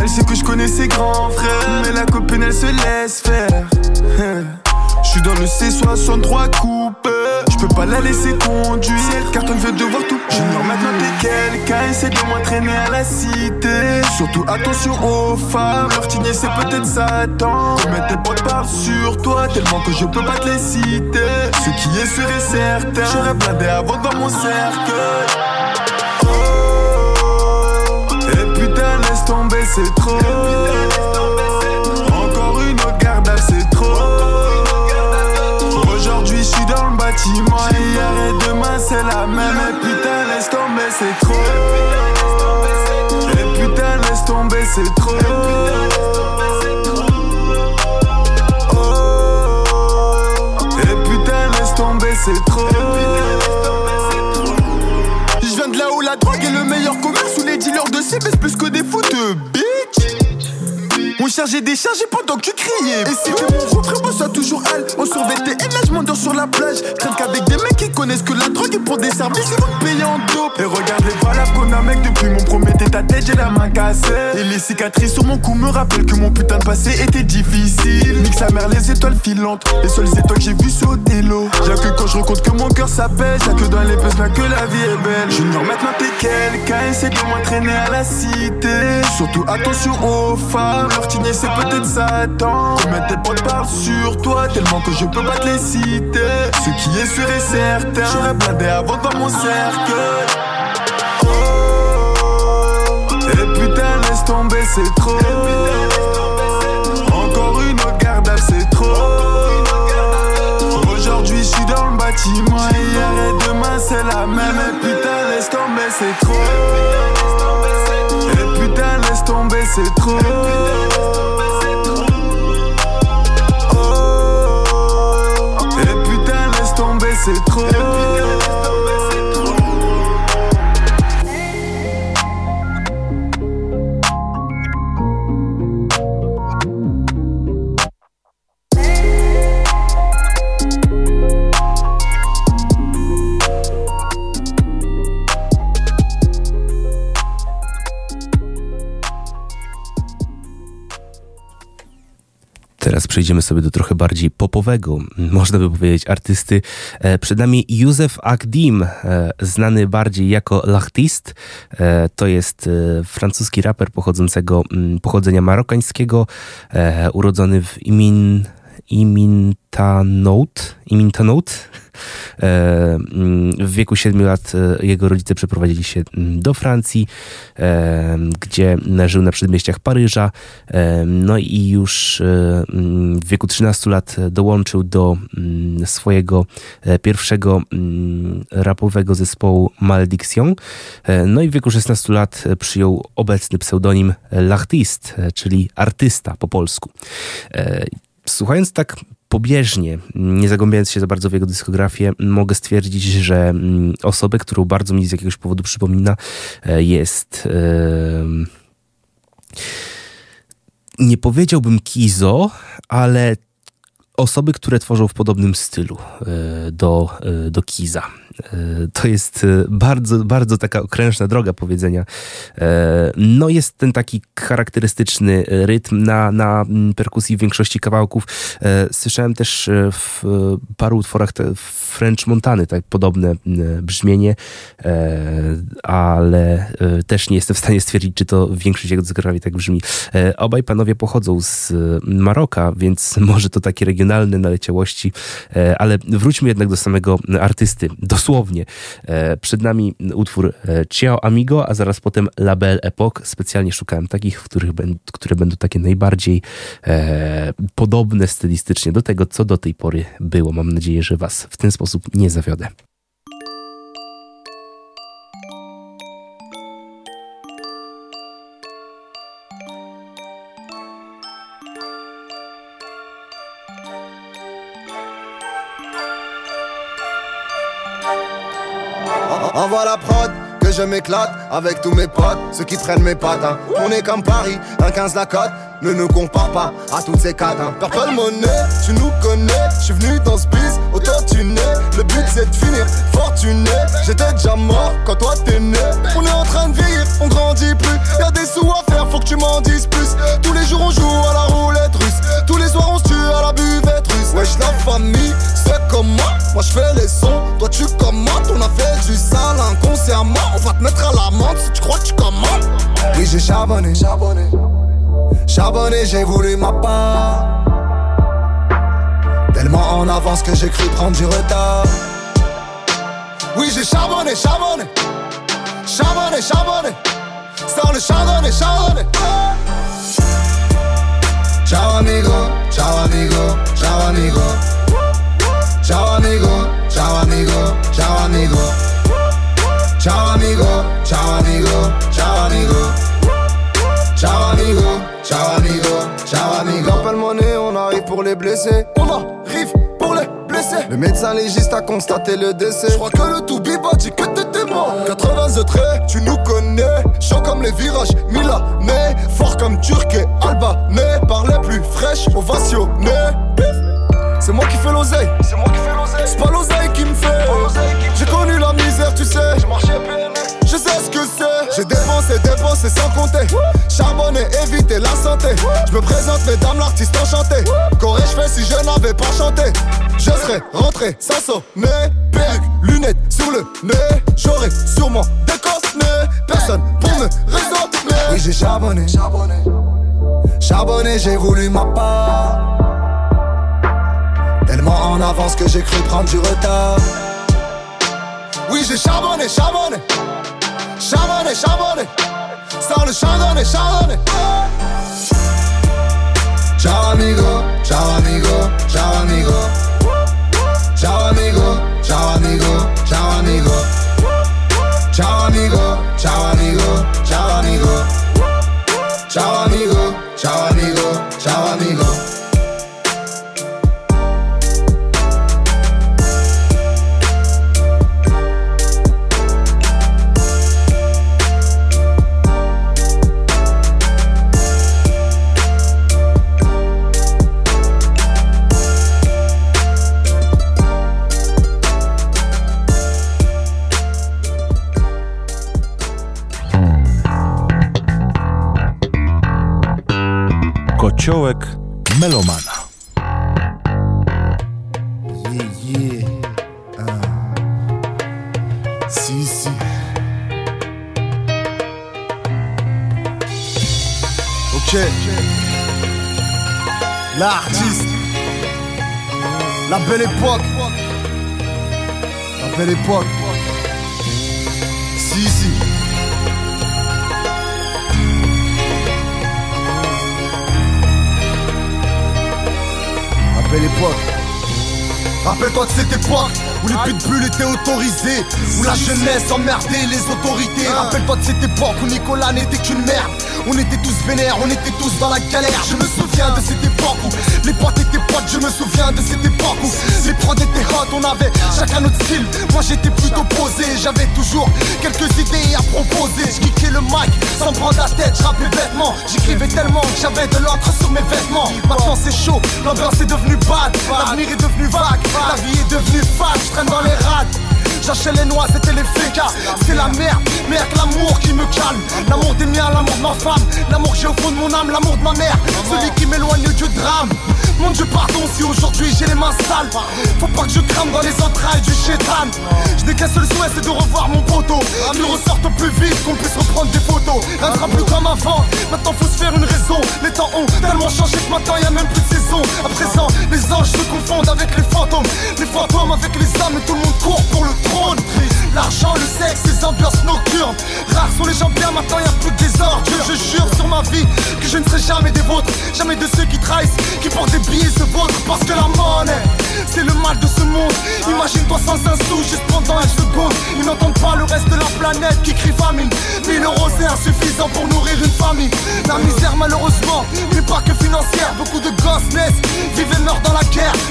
elle sait que je connais ses grands frères. Mais la copine, elle se laisse faire. Je suis dans le C63 coupé. Je peux pas la laisser conduire, car on veut devoir tout. J'ignore maintenant t'es quelqu'un, essaie de m'entraîner à la cité. Surtout attention aux femmes, leur c'est peut-être Satan. Mais tes potes parlent sur toi, tellement que je peux pas te les citer. Ce qui est sûr et certain, j'aurais blindé avant voir mon cercle. Tomber, c'est trop. Encore une autre garde, c'est trop. Aujourd'hui, je suis dans le bâtiment. Hier et demain, c'est la même. Et putain, laisse tomber, c'est trop. Et putain, laisse tomber, c'est trop. Et putain, laisse tomber, c'est trop. Dealers de C baissent plus que des foot de bitch. On chargeait des charges pendant que tu criais. Et c'était mon gros frère, moi, soit toujours elle. On survêtait et là, je m'endors sur la plage. Traîne qu'avec des mecs qui connaissent que la drogue et pour des services, ils vont te payer en dope. Et regarde les balades qu'on a, mec, depuis mon premier tête à tête, j'ai la main cassée. Et les cicatrices sur mon cou me rappellent que mon putain de passé était difficile. Nique sa mère, les étoiles filantes. Les seules étoiles que j'ai vues sauter l'eau. Y'a que quand je rencontre que mon cœur s'appelle. Y'a que dans les besoins que la vie est belle. Junior, maintenant t'es quelqu'un, essaie de m'entraîner à la cité. Surtout attention aux femmes, c'est peut-être Satan. Mais tes potes parlent sur toi tellement que je peux pas te les citer. Ce qui est sûr et certain, j'aurais blindé avant voir mon cercle. Oh, et putain, laisse tomber, c'est trop. Encore une autre garde, c'est trop. Aujourd'hui, je suis dans le bâtiment. Hier et demain, c'est la même. Et putain, laisse tomber, c'est trop. Et putain, laisse tomber, c'est trop. Przejdziemy sobie do trochę bardziej popowego, można by powiedzieć, artysty. E, przed nami Józef Akdim, e, znany bardziej jako Lachtist. E, to jest francuski raper pochodzącego, pochodzenia marokańskiego, urodzony w Imin, Imintanout, Imintanout mm, w wieku 7 lat e, jego rodzice przeprowadzili się mm, do Francji, e, gdzie żył na przedmieściach Paryża. No i już mm, w wieku 13 lat dołączył do swojego pierwszego rapowego zespołu Malediction. No i w wieku 16 lat przyjął obecny pseudonim L'artiste, czyli artysta po polsku. Słuchając tak pobieżnie, nie zagłębiając się za bardzo w jego dyskografię, mogę stwierdzić, że mm, osobę, którą bardzo mi z jakiegoś powodu przypomina, e, jest. Nie powiedziałbym Kizo, ale osoby, które tworzą w podobnym stylu e, do, e, do Kiza. E, to jest bardzo, bardzo taka okrężna droga powiedzenia. No jest ten taki charakterystyczny rytm na, na perkusji w większości kawałków. Słyszałem też w paru utworach French Montany, tak podobne brzmienie, ale też nie jestem w stanie stwierdzić, czy to większość jego dyskografii tak brzmi. Obaj panowie pochodzą z Maroka, więc może to takie regionalne naleciałości, ale wróćmy jednak do samego artysty. Dosłownie. E, przed nami utwór e, Ciao Amigo, a zaraz potem La Belle Époque. Specjalnie szukałem takich, w których które będą takie najbardziej e, podobne stylistycznie do tego, co do tej pory było. Mam nadzieję, że Was w ten sposób nie zawiodę. Envoie la prod, que je m'éclate avec tous mes potes, ceux qui prennent mes pattes. Hein. On est comme Paris, un 15 la cote, ne nous compare pas à toutes ces cadres. Hein. Purple monnaie, tu nous connais, je suis venu dans ce biz, autant tu nais. Le but c'est de finir fortuné. J'étais déjà mort quand toi t'es né. On est en train de vieillir, on grandit plus. Y'a des sous à faire, faut que tu m'en dises plus. Tous les jours on joue à la roulette russe, tous les soirs on se tue à la buvette russe. Wesh la famille, c'est comme moi, je fais les sons, toi tu commentes. On a fait du sale inconsciemment, on va te mettre à l'amende si tu crois que tu commandes. Oui j'ai charbonné, charbonné. Charbonné, j'ai voulu ma part. Tellement en avance que j'ai cru prendre du retard. Oui, j'ai charbonné, charbonné. Charbonné, charbonné. Sans le charbonné, charbonné. Ciao amigo, ciao amigo, ciao amigo. Ciao amigo, ciao amigo, ciao amigo. Ciao amigo, ciao amigo, ciao amigo. Ciao amigo. Ciao amigo, ciao amigo. Appelle monnaie, on arrive pour les blessés. On arrive pour les blessés. Le médecin légiste a constaté le décès. Je crois que le tout biba dit que t'étais mort. 80 traits, tu nous connais. Chaud comme les virages milanais. Fort comme turc et albanais. Par les plus fraîches, ovationné. C'est moi qui fais l'oseille. C'est moi qui fais l'oseille. C'est pas l'oseille qui me fait. J'ai connu la misère, tu sais. J'ai marché Je sais ce que c'est. J'ai dépensé, dépensé sans compter. Charbonner, éviter la santé. Je me présente, mesdames, l'artiste enchanté. Qu'aurais-je fait si je n'avais pas chanté? Je serais rentré sans sonner. Perruque, lunettes sur le nez. J'aurais sûrement déconné. Personne pour me raisonner. Oui, j'ai charbonné. Charbonné, charbonné j'ai voulu ma part. Tellement en avance que j'ai cru prendre du retard. Oui, j'ai charbonné, charbonné. Charbonné, charbonné. Sans le chardonnay, chardonnay. Ciao amigo, ciao amigo, ciao amigo. Kociołek Melomana. Yeah, yeah. Uh. Si, si. Ok. L'artiste. La belle époque. La belle époque. Si, si. Belle époque. Rappelle-toi de cette époque où les pitbulls étaient autorisés, où la jeunesse emmerdait les autorités. Rappelle-toi de cette époque où Nicolas n'était qu'une merde. On était tous vénères, on était tous dans la galère. Je me souviens de cette époque où les potes étaient potes. Je me souviens de cette époque où les prods étaient hot. On avait chacun notre style. Moi j'étais plutôt posé. J'avais toujours quelques idées à proposer. Je le mic sans prendre la tête. Je bêtement. J'écrivais tellement que j'avais de l'encre sur mes vêtements. Maintenant c'est chaud, l'ambiance est devenue bad. L'avenir est devenu vague. La vie est devenue fade. Je traîne dans les rats. J'achète les noix, c'était les fécas C'est la merde, avec l'amour qui me calme. L'amour des miens, l'amour de ma femme. L'amour que j'ai au fond de mon âme, l'amour de ma mère. Celui qui m'éloigne du drame Mon Dieu pardon si aujourd'hui j'ai les mains sales. Faut pas que je crame dans les entrailles du chétan. Je n'ai qu'un seul souhait c'est de revoir mon poteau. Qu'il ressorte plus vite, qu'on puisse reprendre des photos. Rien sera plus comme avant, maintenant faut se faire une raison. Les temps ont tellement changé que maintenant y a même plus de saison. À présent, les anges se confondent avec les fantômes. Les fantômes avec les âmes et tout le monde court pour le L'argent, le sexe, les ambiances nocturnes. Rares sont les gens bien, maintenant y'a plus que des ordures Je jure sur ma vie que je ne serai jamais des vôtres. Jamais de ceux qui trahissent, qui portent des billets se vôtre Parce que la monnaie, c'est le mal de ce monde. Imagine-toi sans un sou, juste pendant une seconde Ils n'entendent pas le reste de la planète qui crie famine. 1000 euros c'est insuffisant pour nourrir une famille. La misère malheureusement n'est pas que financière. Beaucoup de gosses naissent,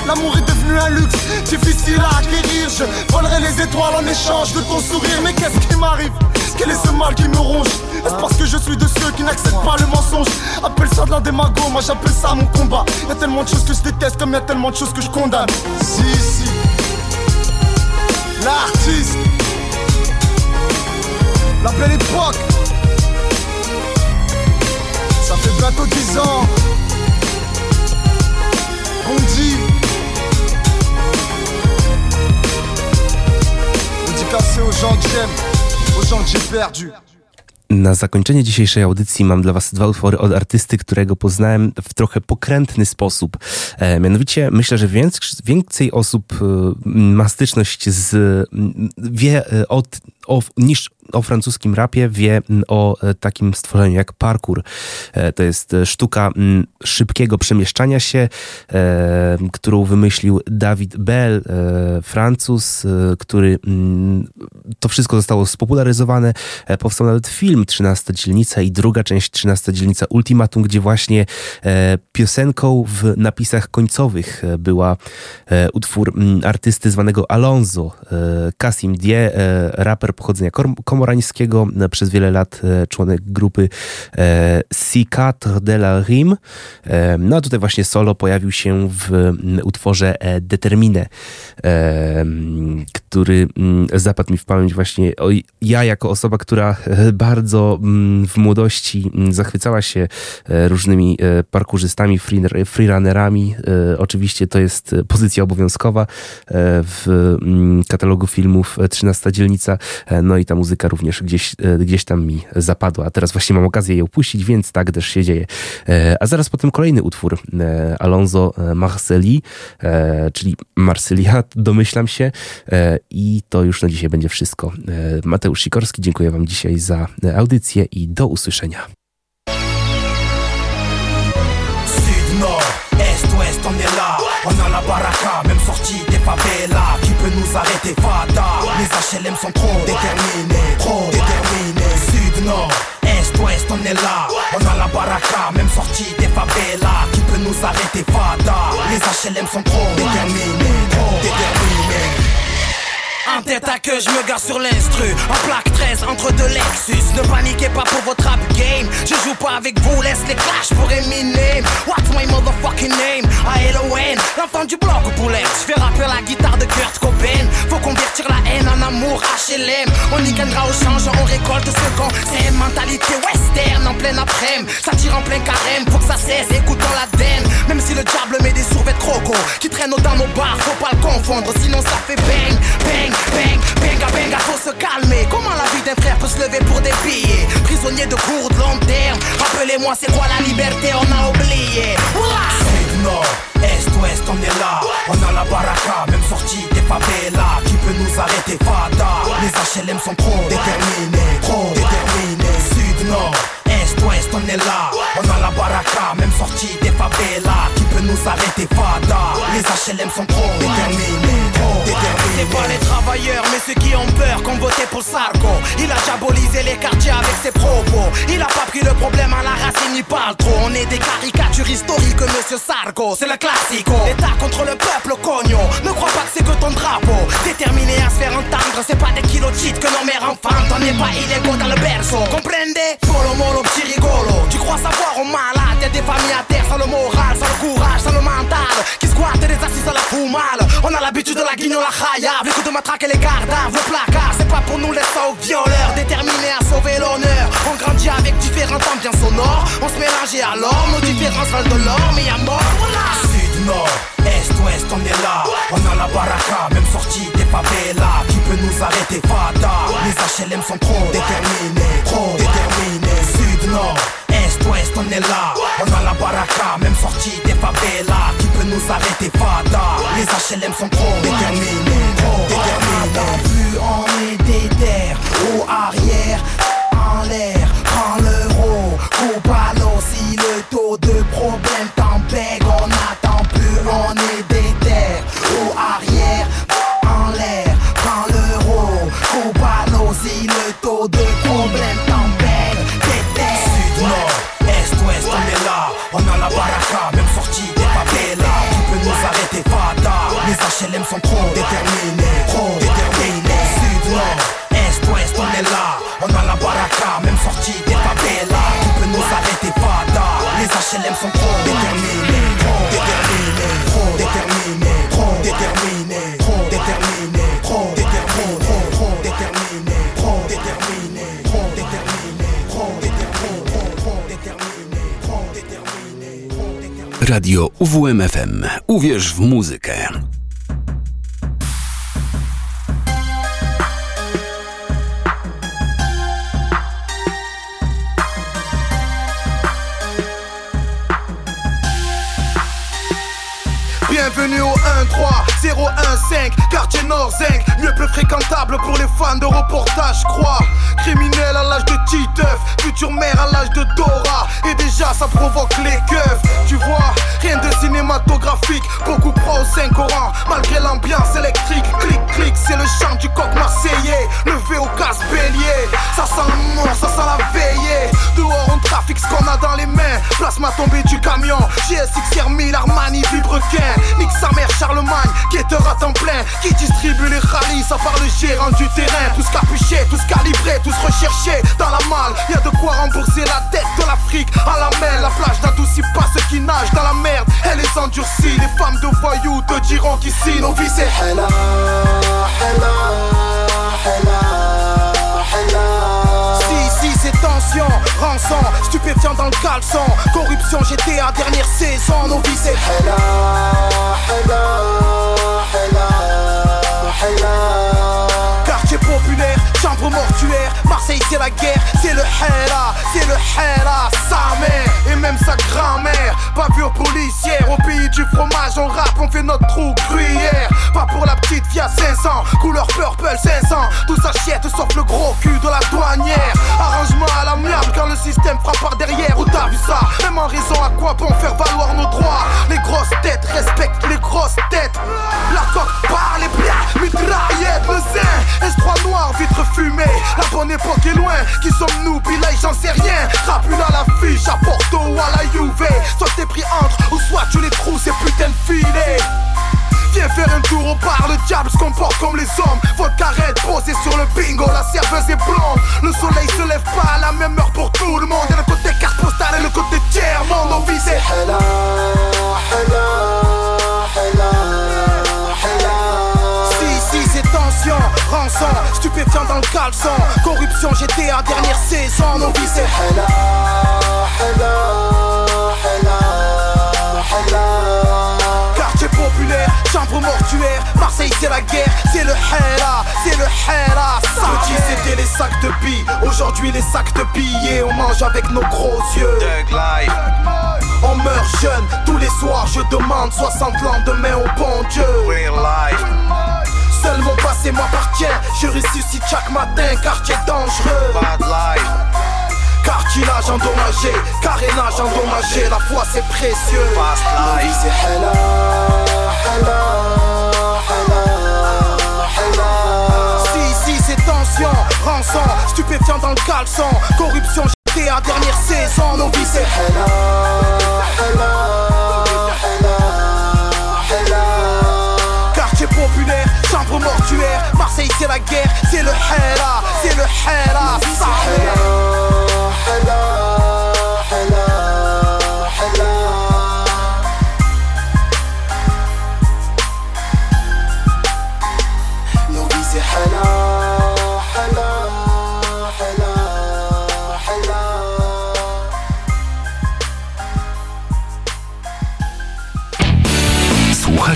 L'amour est devenu un luxe, difficile à acquérir. Je volerai les étoiles en échange de ton sourire. Mais qu'est-ce qui m'arrive? Quel est ce mal qui me ronge? Est-ce parce que je suis de ceux qui n'acceptent pas le mensonge? Appelle ça de la démago, moi j'appelle ça mon combat. Y'a tellement de choses que je déteste comme y'a tellement de choses que je condamne. Si si. L'artiste. La belle époque. Ça fait bientôt 10 ans. On dit Na zakończenie dzisiejszej audycji mam dla Was dwa utwory od artysty, którego poznałem w trochę pokrętny sposób. E, mianowicie myślę, że więcej, więcej osób e, ma styczność z, wie e, od, o, niż o francuskim rapie wie o e, takim stworzeniu jak parkour. E, to jest e, sztuka szybkiego przemieszczania się, którą wymyślił David Bell, Francuz, który to wszystko zostało spopularyzowane. Powstał nawet film 13 dzielnica i druga część 13 dzielnica Ultimatum, gdzie właśnie piosenką w napisach końcowych była utwór artysty zwanego Alonso, Kasim Die, raper pochodzenia kom Morańskiego, e, przez wiele lat e, członek grupy Cicatre de la Rime. E, no a tutaj właśnie solo pojawił się w utworze Determine, który zapadł mi w pamięć właśnie ja jako osoba, która bardzo w młodości zachwycała się różnymi parkurzystami, freerunnerami. Oczywiście to jest pozycja obowiązkowa w katalogu filmów 13 dzielnica, no i ta muzyka również gdzieś, e, gdzieś tam mi zapadła. Teraz właśnie mam okazję je upuścić, więc tak też się dzieje. E, a zaraz potem kolejny utwór e, Alonso Marceli, czyli Marsylia, domyślam się. I to już na dzisiaj będzie wszystko. Mateusz Sikorski, dziękuję Wam dzisiaj za audycję i do usłyszenia. On est là, on a la baraka, même sortie des favelas. Qui peut nous arrêter, Fada. Les HLM sont trop déterminés, trop déterminés. Sud-Nord, Est-Ouest, on est là. On a la baraka, même sortie des favelas. Qui peut nous arrêter, Fada. Les HLM sont trop déterminés, trop déterminés en tête à queue, je me gare sur l'instru. En plaque 13 entre deux Lexus. Ne paniquez pas pour votre rap game. Je joue pas avec vous, laisse les clashs pour Eminem. What's my motherfucking name? A-L-O-N, l'enfant du bloc au poulet. Je fais rapper la guitare de Kurt Cobain. Faut convertir la haine en amour HLM. On y gagnera au change, on récolte ce qu'on C'est mentalité western en plein après Ça tire en plein carême, faut que ça cesse, écoutons la den. Même si le diable met des trop sarco Qui traîne dans nos bars, faut pas le confondre Sinon ça fait bang, bang, bang, bang, bang Faut se calmer, comment la vie d'un frère peut se lever pour des billets Prisonnier de cours de long terme Rappelez-moi c'est quoi la liberté, on a oublié. Sud, nord, est, ouest, on est là. On a la baraka, même sortie des favelas. Qui peut nous arrêter, fada? Les HLM sont trop déterminés, trop déterminés. Sud, nord ouest, on est là. On a la baraka, même sortie des favelas. Qui peut nous arrêter, fada? Les HLM sont trop déterminés, trop déterminés. C'est pas les travailleurs, mais ceux qui ont peur, qu'on voté pour Sarko. Il a diabolisé les quartiers avec ses propos. Il a pas pris le problème à la racine, il parle trop. On est des caricatures historiques, monsieur Sarko. C'est le classico. L'État contre le peuple, cognon. Ne crois pas que c'est que ton drapeau. Déterminé à se faire entendre, c'est pas des kilos de que nos mères enfantent. On n'est pas illégaux dans le berceau. Comprendez? Polo, molo, petit rigolo. Tu crois savoir au malade? Y'a des familles à terre sans le moral, sans le courage, sans le mental. Qui squattent des assises à la mal On a l'habitude de la guignon, la khaya. Les coups de matraque et les cadavres, le placard. C'est pas pour nous laisser aux violeurs. Déterminés à sauver l'honneur. On grandit avec différents temps bien sonores. On se mélange et alors nos différences valent de l'or. Mais y'a mort, voilà. Sud, nord, est, ouest, on est là. On a la baraka, même sortie des favelas. Qui peut nous arrêter, fada? Les HLM sont trop déterminés, trop déterminés. Sud, nord est-ouest, on est là. On a la baraka, même sortie des favelas. Qui peut nous arrêter, fada Les HLM sont trop déterminés, T'as vu en est des terres, au arrière Radio UWMFM. Uwierz w muzykę. Bienvenue au 1-3, 0-1-5, quartier Nord Zinc, mieux plus fréquentable pour les fans de reportage, crois. Criminel à l'âge de Titeuf, future mère à l'âge de Dora, et déjà ça provoque les keufs. Tu vois, rien de cinématographique, beaucoup pro au Saint-Coran, malgré l'ambiance électrique. Clic, clic, c'est le chant du coq marseillais, levé au casse bélier. Ça sent la mort, ça sent la veillée. Dehors on trafique ce qu'on a dans les mains, plasma tombé du camion, GSX 1000, Armani, Vibrequin. Nique sa mère Charlemagne, quêteur à temps plein Qui distribue les rallyes, ça part le gérant du terrain. Tous capuchés, tous calibrés, tous recherchés Dans la malle, y a de quoi rembourser la dette de l'Afrique À la mer, la plage n'adoucit pas ceux qui nagent dans la merde. Elle est endurcie, les femmes de voyous te diront qu'ici nos vies c'est c'est tension, rançon, stupéfiant dans le caleçon. Corruption, GTA, dernière saison, nos vies c'est Quartier populaire, chambre mortuaire. Marseille c'est la guerre, c'est le Hella, c'est le Hella Sa mère et même sa grand-mère. Bavure policière, au pays du fromage On rappe, on fait notre trou gruyère. Pas pour la petite via 500 Couleur purple 500 Tout s'achète sauf le gros cul de la douanière. Arrangement à l'amiable quand le système frappe par derrière. Où t'as vu ça? Même en raison à quoi bon faire valoir nos droits? Les grosses têtes respectent les grosses têtes. La coque par les blagues, mitraillette, le zin S3 noir, vitre fumée. La bonne époque est loin, qui sommes-nous? Là j'en sais rien. Rapule à la fiche, à Porto ou à la Juve. Soit t'es pris entre, ou soit tu les trous ces putains de filets Viens faire un tour au bar, le diable se comporte comme les hommes. Votre carrette posée sur le bingo, la serveuse est blonde. Le soleil se lève pas à la même heure pour tout le monde Corruption, GTA, dernière saison Nos vies c'est Hella Quartier populaire, chambre mortuaire Marseille c'est la guerre, c'est le Hela, c'est le Hela Petit c'était les sacs de billes, aujourd'hui les sacs de billets On mange avec nos gros yeux. On meurt jeune, tous les soirs je demande 60 lendemains au bon Dieu. Real life Seul mon passé m'appartient, je ressuscite chaque matin, quartier dangereux. Bad life. Cartilage endommagé, carénage endommagé, la foi c'est précieux. Fast life. c'est hella, hella, hella, Si, si c'est tension, rançon, stupéfiant dans le caleçon. Corruption, j'étais à dernière saison, nos vies c'est hella, hella, hella, Quartier populaire, chambre mortuaire. Marseille c'est la guerre, c'est le hella, c'est le ça